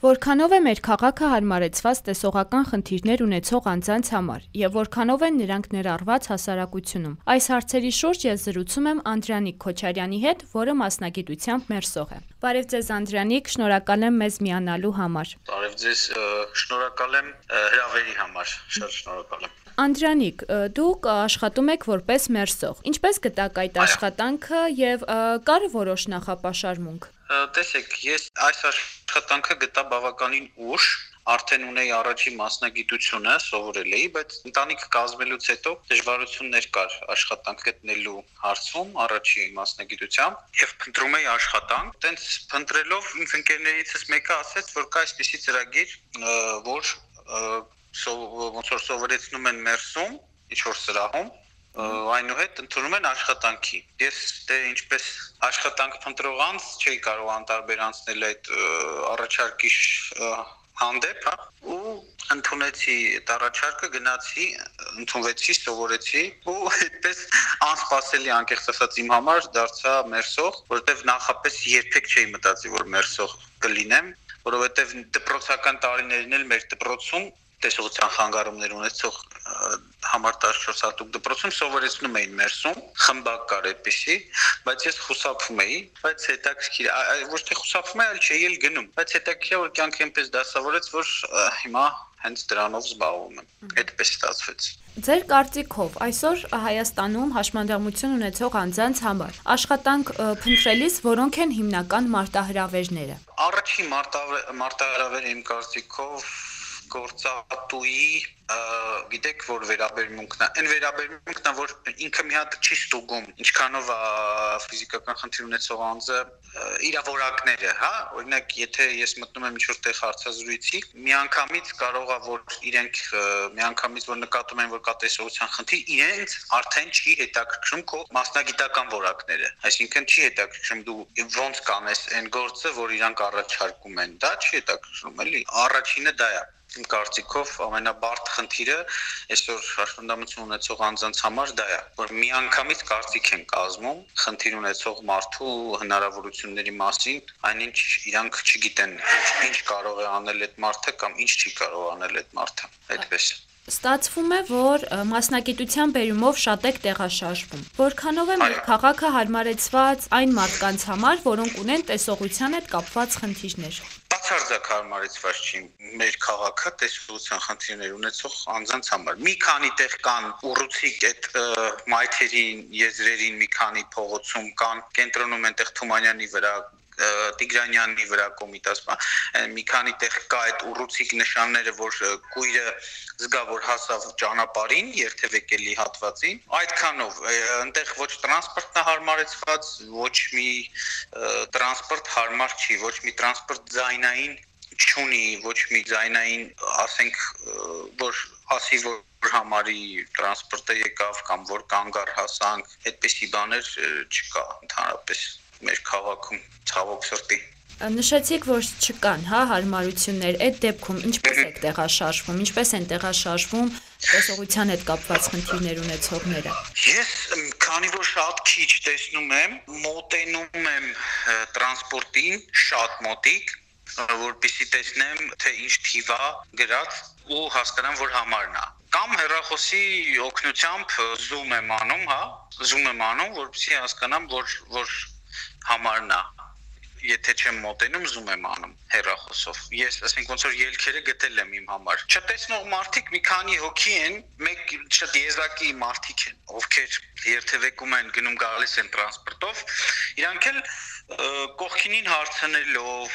Որքանով է մեր քաղաքը հարմարեցված տեսողական խնդիրներ ունեցող անձանց համար եւ որքանով են նրանք ներառված հասարակությունում։ Այս հարցերի շուրջ ես զրուցում եմ Անդրանիկ Քոչարյանի հետ, որը մասնագիտությամբ մերսող է։ Բարև ձեզ Անդրանիկ, շնորհակալ եմ մեզ միանալու համար։ Բարև ձեզ, շնորհակալ եմ հրավերի համար։ Շատ շնորհակալ եմ։ Անդրանիկ, դուք աշխատում եք որպես մերսող։ Ինչպես գտաք այդ աշխատանքը եւ կար որոշ նախապաշարմունք։ Տեսեք, ես այս աշխատանքը գտա բավականին ուշ, արդեն ունեի առաջի մասնագիտությունը, սովորել էի, բայց ընտանիք կազմելուց հետո դժվարություններ կար աշխատանք գտնելու հարցում առաջի մասնագիտությամբ եւ փնտրում էի աշխատանք։ Տենց փնտրելով իմ ընկերներիցս մեկը ասեց, որ կա այսպիսի ծրագիր, որ ոնց որ սովորեցնում են մերսում, ինչ որ սրահում այնուհետ ընդունում են աշխատանքի։ Ես դե ինչպես աշխատանք փնտրող անձ չէի կարող անտարբեր անցնել այդ առաջարկի հանդեպ, հա, ու ընդունեցի այդ առաջարկը, գնացի, ընդունվեցի, սովորեցի ու այդպես անսպասելի անկեղծ ասած իմ համար դարձա մերսող, որովհետև նախապես երբեք չէի մտածի, որ մերսող կլինեմ, որովհետև դպրոցական տարիներին էլ մեր դպրոցում տեսողության խանգարումներ ունեցող համար 14 հատուկ դպրոցում սովորեցնում էին մերսում, խմբակ կար այդպեսի, բայց ես խուսափում էի, բայց հետաքրքիր, ոչ թե խուսափում էի, այլ չէի էլ գնում, բայց հետաքրքիր որ կյանքը այնպես դասավորեց, որ հիմա հենց դրանով զբաղվում եմ։ Այդպես ստացվեց։ Ձեր կարծիքով այսօր Հայաստանում հաշմանդամություն ունեցող անձանց համար աշխատանք փնտրելիս որոնք են հիմնական մարտահրավերները։ Առաջին մարտահրավերը իմ կարծիքով գործատուի գիտեք որ վերաբերմունքն է այն վերաբերմունքն է որ ինքը մի հատ չի ստուգում ինչքանով ֆիզիկական խնդիր ունեցող անձը իրավորակները հա օրինակ եթե ես մտնում եմ ինչ-որ տեղ հարցազրույցի միանգամից կարող է որ իրենք միանգամից որ նկատում են որ կա տեսողության խնդիր իրենց արդեն չի հետաքրքրում քո մասնագիտական որակները այսինքն չի հետաքրքրում դու ոնց կանես այն գործը որ իրանք առաջարկում են դա չի հետաքրքրում էլի առաջինը դա է իմ կարծիքով ամենաբարդ խնդիրը այսօր հաշվանդամություն ունեցող անձանց համար դա է, որ միանգամից կարծիք են կազմում խնդիր ունեցող մարդու հնարավորությունների մասին, այնինչ իրանք չգիտեն ինչ կարող է անել այդ մարդը կամ ինչ չի կարող անել այդ մարդը։ Այդպես Ստացվում է, որ մասնագիտության բերումով շատ եք տեղաշարժվում։ Որքանով է մեր քաղաքը հարմարեցված այն մարդկանց համար, որոնք ունեն տեսողության հետ կապված խնդիրներ բացարձակ հարմարեցված չի մեր քաղաքը տեսողության խնդիրներ ունեցող անձանց համար։ Մի քանի տեղ կան ուռուցիկ այդ մայթերին, եզրերին մի քանի փողոցում կան, կենտրոնում այնտեղ Թումանյանի վրա Տիգրանյանի վրա կոմիտասպա մի քանի տեղ կա այդ ուռուցիկ նշանները որ կույրը զգավոր հասավ ճանապարհին երթևեկելի հատվածին այդքանով այնտեղ ոչ տրանսպորտն է հարմարեցված ոչ մի տրանսպորտ հարմար չի ոչ մի տրանսպորտ ձայնային չունի ոչ մի ձայնային ասենք որ ասի որ համարի տրանսպորտը եկավ կամ որ կանգար հասանք այդպիսի բաներ չկա ընդհանրապես մեր քաղաքում ցավոք սրտի Նշեցիք, որ չկան, հա, հարմարություններ։ Այդ դեպքում ինչպես եք տեղաշարժվում, ինչպես են տեղաշարժվում տեսողության հետ կապված խնդիրներ ունեցողները։ Ես քանի որ շատ քիչ տեսնում եմ, մոտենում եմ տրանսպորտին, շատ մոտիկ, որպեսի տեսնեմ, թե ինչ թիվա գրած ու հասկանամ, որ համարն է կամ հեռախոսի օգնությամբ zoom եմ անում, հա, zoom եմ անում, որպեսզի հասկանամ, որ որ համարն է եթե չեմ մոտենում զում եմ անում հերախոսով ես ասենք ոնց որ ելքերը գտել եմ իմ համար չտեսնող մարդիկ մի քանի հոգի են մեկ շատ եզակի մարդիկ են ովքեր երթևեկում են գնում գալիս են տրանսպորտով իրանք էլ կողքինին հարցնելով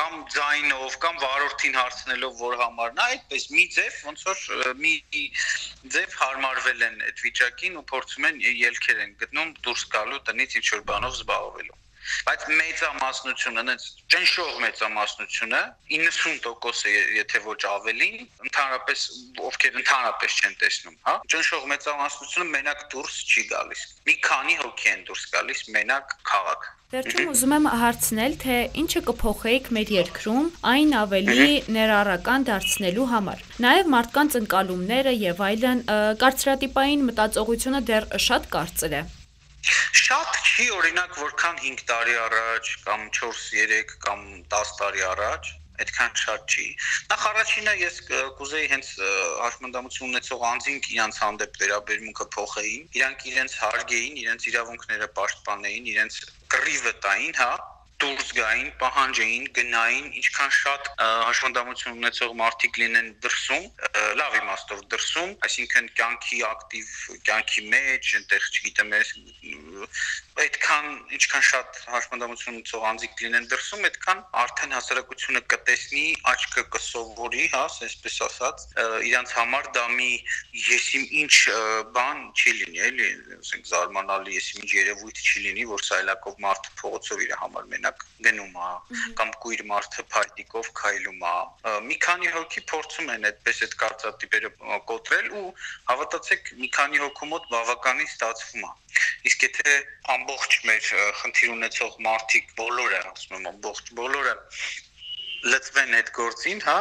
կամ ձայնով կամ վարորդին հարցնելով որ համարն է այդպես մի ձև ոնց որ մի ձև հարմարվել են այդ վիճակին ու փորձում են ելքեր են գտնում դուրս գալու տնից ինչ որ բանով զբաղվելու բայց մեծամասնությունը, այնց ճնշող մեծամասնությունը 90% է, եթե ոչ ավելին, ընդհանրապես ովքեր ընդհանրապես չեն տեսնում, հա? Ճնշող մեծամասնությունը մենակ դուրս չի գալիս։ Մի քանի հոգի են դուրս գալիս մենակ քաղաք։ Վերջում ուզում եմ հարցնել, թե ինչը կփոխեիք մեր երկրում այն ավելի ներառական դարձնելու համար։ Նաև մարդկանց ընկալումները եւ այլն կարծրատիպային մտածողությունը դեռ շատ կարծր է։ Շատ չի օրինակ որքան 5 տարի առաջ կամ 4-3 կամ 10 տարի առաջ այդքան շատ չի։ Նախ առաջինը ես կուզեի հենց հաշմանդամություն ունեցող անձինք իրանց հանդեպ վերաբերմունքը փոխեին, իրանք իրենց հարգեին, իրենց իրավունքները պաշտպանեին, իրենց կռիվը տային, հա, դուրս գային, պահանջեին, գնային, ինչքան շատ հաշվանդամություն ունեցող մարդիկ լինեն դրսում, լավ իմաստով դրսում, այսինքն կյանքի ակտիվ, կյանքի մեջ, այնտեղ, չգիտեմ, այդքան ինչքան շատ հաշմանդամություն ունեցող անձիկ լինեն դրսում, այդքան արդեն հասարակությունը կտեսնի, աչքը կսովորի, հա, այսպես ասած, իրանց համար դա մի եսիմ ինչ բան չի լինի, էլի, ասենք զարմանալի եսիմ ինչ երևույթ չի լինի, որ սայլակով մարդը փողոցով իր համար մենակ գնում է, կամ կույր մարդը փայտիկով քայլում է։ Մի քանի հոգի փորձում են այդպես այդ կարծատիպերը կոտրել ու հավատացեք, մի քանի հոգու մոտ բավականին ստացվում է։ Իսկ եթե ամբողջ մեր խնդիր ունեցող մարդիկ բոլորը, ասում եմ, ամբողջ բոլորը լծվեն այդ գործին, հա,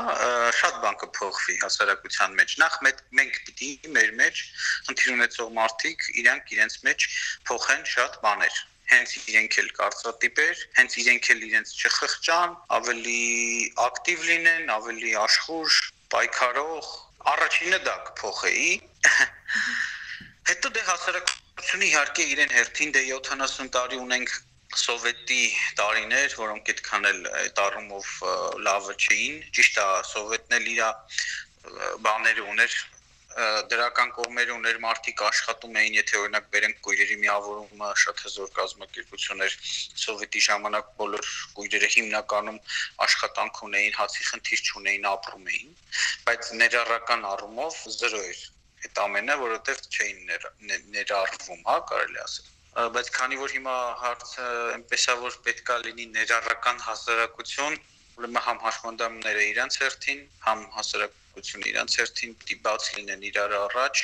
շատ բան կփոխվի հասարակության մեջ։ Նախ մենք պիտի մեր մեջ խնդիր ունեցող մարդիկ իրանք իրենց մեջ փոխեն շատ բաներ հենց իրենք էլ կարծրատիպեր, հենց իրենք էլ իրենց չխղճան, ավելի ակտիվ լինեն, ավելի աշխուժ, պայքարող, առաջինը դա կփոխեի։ Հետո դե հասարակ Ուսումնի իհարկե իրեն հերթին դե 70 տարի ունենք սովետի տարիներ, որոնք այդքան էլ այդ առումով լավը չէին։ Ճիշտ է, սովետն էլ իր բաները ուներ դրական կողմերը ուներ մարդիկ աշխատում էին, եթե օրինակ բերենք գույրերի միավորումը շատ հզոր կազմակերպություն էր սովետի ժամանակ բոլոր գույրերը հիմնականում աշխատանք ունեին, հացի խնդիր չունեին, ապրում էին, բայց ներառական առումով 0 էր այդ ամենը, որովհետև չէին ներառվում, հա, կարելի ասել բայց քանի որ հիմա հարցը այնպես է որ պետքա լինի ներառական հասարակություն, ուրեմն համ հաշմանդամները իրանց հերթին, համ հասարակությունը իրանց հերթին պիտի բաց լինեն իրար առաջ,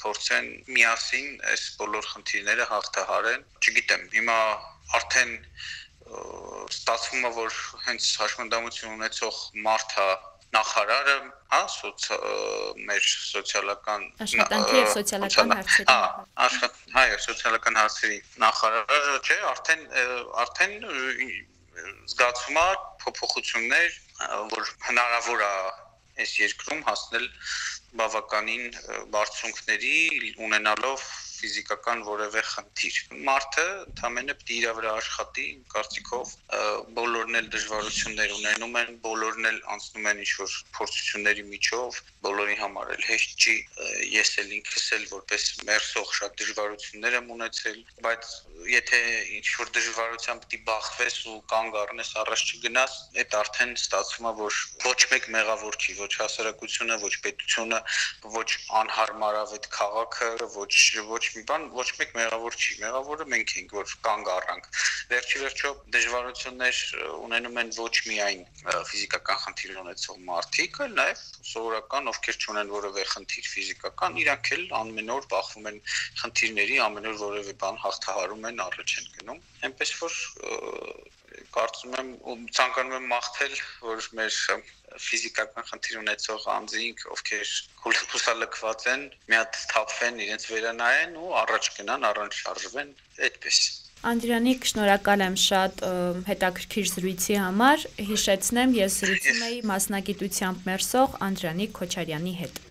փորձեն միասին այս բոլոր խնդիրները հաղթահարեն։ Չգիտեմ, հիմա արդեն ստացվում է որ հենց հաշմանդամություն ունեցող մարդը նախարարը, հա, սոց մեր սոցիալական աշխատանքի եւ սոցիալական հարցերի հա, աշխատ, հա, սոցիալական հարցերի նախարարը, չէ, արդեն արդեն զգացվում է փոփոխություններ, որ հնարավոր է այս երկրում հասնել բավականին բարձունքների ունենալով ֆիզիկական որևէ խնդիր։ Մարդը ընդամենը պիտի իր վրա աշխատի, կարծիքով բոլորն էլ դժվարություններ ունենում են, բոլորն էլ անցնում են ինչ-որ փորձությունների միջով, բոլորի համար էլ հեշտ չի։ Ես էլ ինքս էլ որպես մերսող շատ դժվարություններ եմ ունեցել, բայց եթե ինչ-որ դժվարությամբ պիտի բախվես ու կանգ առնես առաջ չգնաս, այդ արդեն ստացվում է, որ ոչ մեկ մեղավոր չի, ոչ հասարակությունը, ոչ պետությունը, ոչ անհարմարավետ քաղաքը, ոչ ոչ մի բան ոչ մեկ մեղավոր չի։ Մեղավորը մենք ենք, որ կանգ առանք։ Վերջի վերջո դժվարություններ ունենում են ոչ միայն ֆիզիկական խնդիր ունեցող մարդիկ, այլ նաև սովորական, ովքեր չունեն որևէ խնդիր ֆիզիկական, իրանք էլ ամեն օր բախվում են խնդիրների, ամեն օր որևէ բան հաղթահարում են, առաջ են գնում։ Այնպես որ կարծում եմ ու ցանկանում եմ մաղթել, որ մեր ֆիզիկական խնդիր ունեցող անձինք, ովքեր հուսալքված են, մի հատ թափվեն, իրենց վերանայեն ու առաջ գնան, առանց շարժվեն, այդպես։ Անդրանիկ, շնորհակալ եմ շատ հետաքրքիր զրույցի համար։ Հիշեցնեմ, ես զրուցում էի մասնագիտությամբ մերսող Անդրանիկ Քոչարյանի հետ։